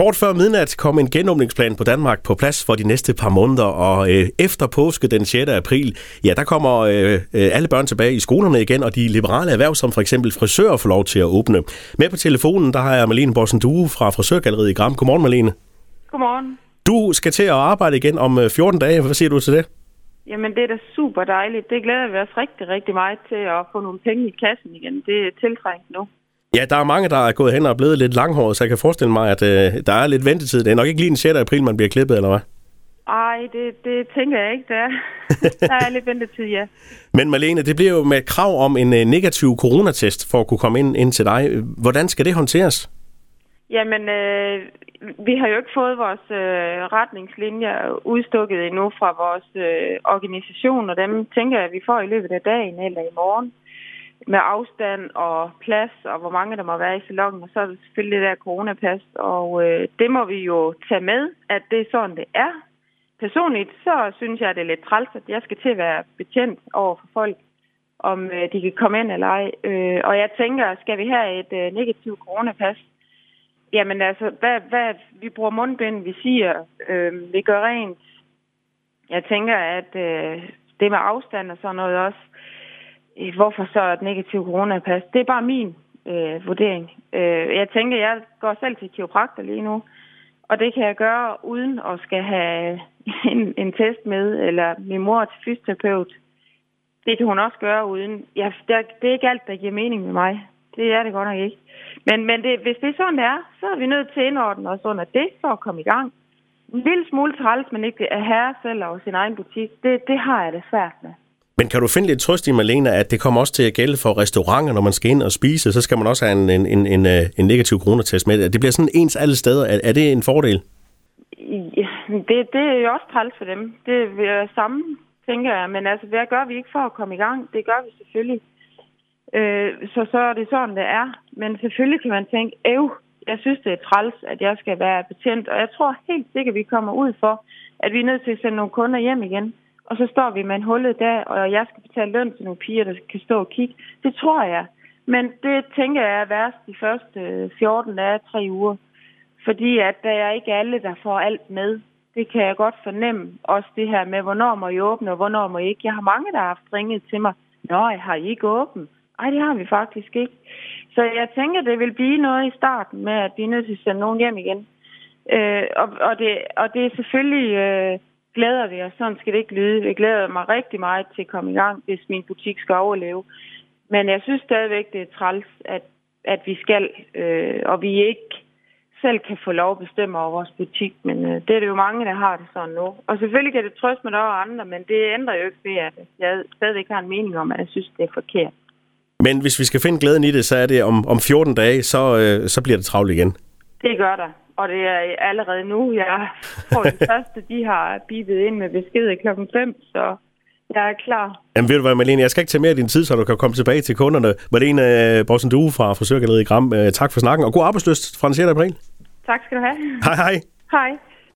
Kort før midnat kom en genåbningsplan på Danmark på plads for de næste par måneder, og øh, efter påske den 6. april, ja, der kommer øh, øh, alle børn tilbage i skolerne igen, og de liberale erhverv, som for eksempel frisører, får lov til at åbne. Med på telefonen, der har jeg Malene Borsen Due fra Frisørgalleriet i Gram. Godmorgen, Malene. Godmorgen. Du skal til at arbejde igen om 14 dage. Hvad siger du til det? Jamen, det er da super dejligt. Det glæder vi os rigtig, rigtig meget til at få nogle penge i kassen igen. Det er tiltrængt nu. Ja, der er mange, der er gået hen og blevet lidt langhåret, så jeg kan forestille mig, at øh, der er lidt ventetid. Det er nok ikke lige den 6. april, man bliver klippet, eller hvad? Ej, det, det tænker jeg ikke, der er. der er lidt ventetid, ja. Men Malene, det bliver jo med krav om en øh, negativ coronatest for at kunne komme ind, ind til dig. Hvordan skal det håndteres? Jamen, øh, vi har jo ikke fået vores øh, retningslinjer udstukket endnu fra vores øh, organisation, og dem tænker jeg, at vi får i løbet af dagen eller i morgen med afstand og plads, og hvor mange der må være i salongen, og så er det selvfølgelig det der coronapas, og øh, det må vi jo tage med, at det er sådan, det er. Personligt, så synes jeg, det er lidt træls, at jeg skal til at være betjent over for folk, om øh, de kan komme ind eller ej. Øh, og jeg tænker, skal vi have et øh, negativt coronapas, Jamen altså, hvad, hvad, vi bruger mundbind, vi siger, øh, vi gør rent. Jeg tænker, at øh, det med afstand og sådan noget også, øh, hvorfor så et negativt coronapas, det er bare min øh, vurdering. Øh, jeg tænker, jeg går selv til kiropraktor lige nu, og det kan jeg gøre uden at skal have en, en test med, eller min mor til fysioterapeut. Det kan hun også gøre uden. Ja, det, det er ikke alt, der giver mening med mig. Det er det godt nok ikke. Men, men det, hvis det er sådan, det er, så er vi nødt til at indordne os under det for at komme i gang. En lille smule træls, men ikke at herre selv og sin egen butik, det, det har jeg det svært med. Men kan du finde lidt trøst i, Malena, at det kommer også til at gælde for restauranter, når man skal ind og spise, så skal man også have en, en, en, en, øh, en negativ coronatest med. Det bliver sådan ens alle steder. Er, er det en fordel? Ja, det, det er jo også træls for dem. Det er samme, tænker jeg. Men altså, hvad gør vi ikke for at komme i gang? Det gør vi selvfølgelig. Øh, så så er det sådan, det er. Men selvfølgelig kan man tænke, æv, jeg synes, det er træls, at jeg skal være betjent. Og jeg tror helt sikkert, vi kommer ud for, at vi er nødt til at sende nogle kunder hjem igen. Og så står vi med en hullet der, og jeg skal betale løn til nogle piger, der kan stå og kigge. Det tror jeg. Men det tænker jeg er værst de første øh, 14 af tre uger. Fordi at der er ikke alle, der får alt med. Det kan jeg godt fornemme. Også det her med, hvornår må I åbne, og hvornår må I ikke. Jeg har mange, der har haft ringet til mig. Nå, har I ikke åbent? Ej, det har vi faktisk ikke. Så jeg tænker, det vil blive noget i starten med, at vi er nødt til at sende nogen hjem igen. Øh, og, og, det, og det er selvfølgelig øh, glæder vi os. Sådan skal det ikke lyde. Vi glæder mig rigtig meget til at komme i gang, hvis min butik skal overleve. Men jeg synes stadigvæk, det er træls, at, at vi skal, øh, og vi ikke selv kan få lov at bestemme over vores butik. Men øh, det er det jo mange, der har det sådan nu. Og selvfølgelig kan det trøste mig, der er andre, men det ændrer jo ikke ved, at jeg stadigvæk har en mening om, at jeg synes, det er forkert. Men hvis vi skal finde glæden i det, så er det om, om 14 dage, så, øh, så bliver det travlt igen. Det gør der. Og det er allerede nu. Jeg tror, det første, de har bibet ind med besked klokken 5, så jeg er klar. Jamen ved du hvad, Malene, jeg skal ikke tage mere af din tid, så du kan komme tilbage til kunderne. Malene uh, Borsen Due fra Frisørgalleriet i Gram, uh, tak for snakken, og god arbejdsløst fra den 6. april. Tak skal du have. Hej hej. Hej.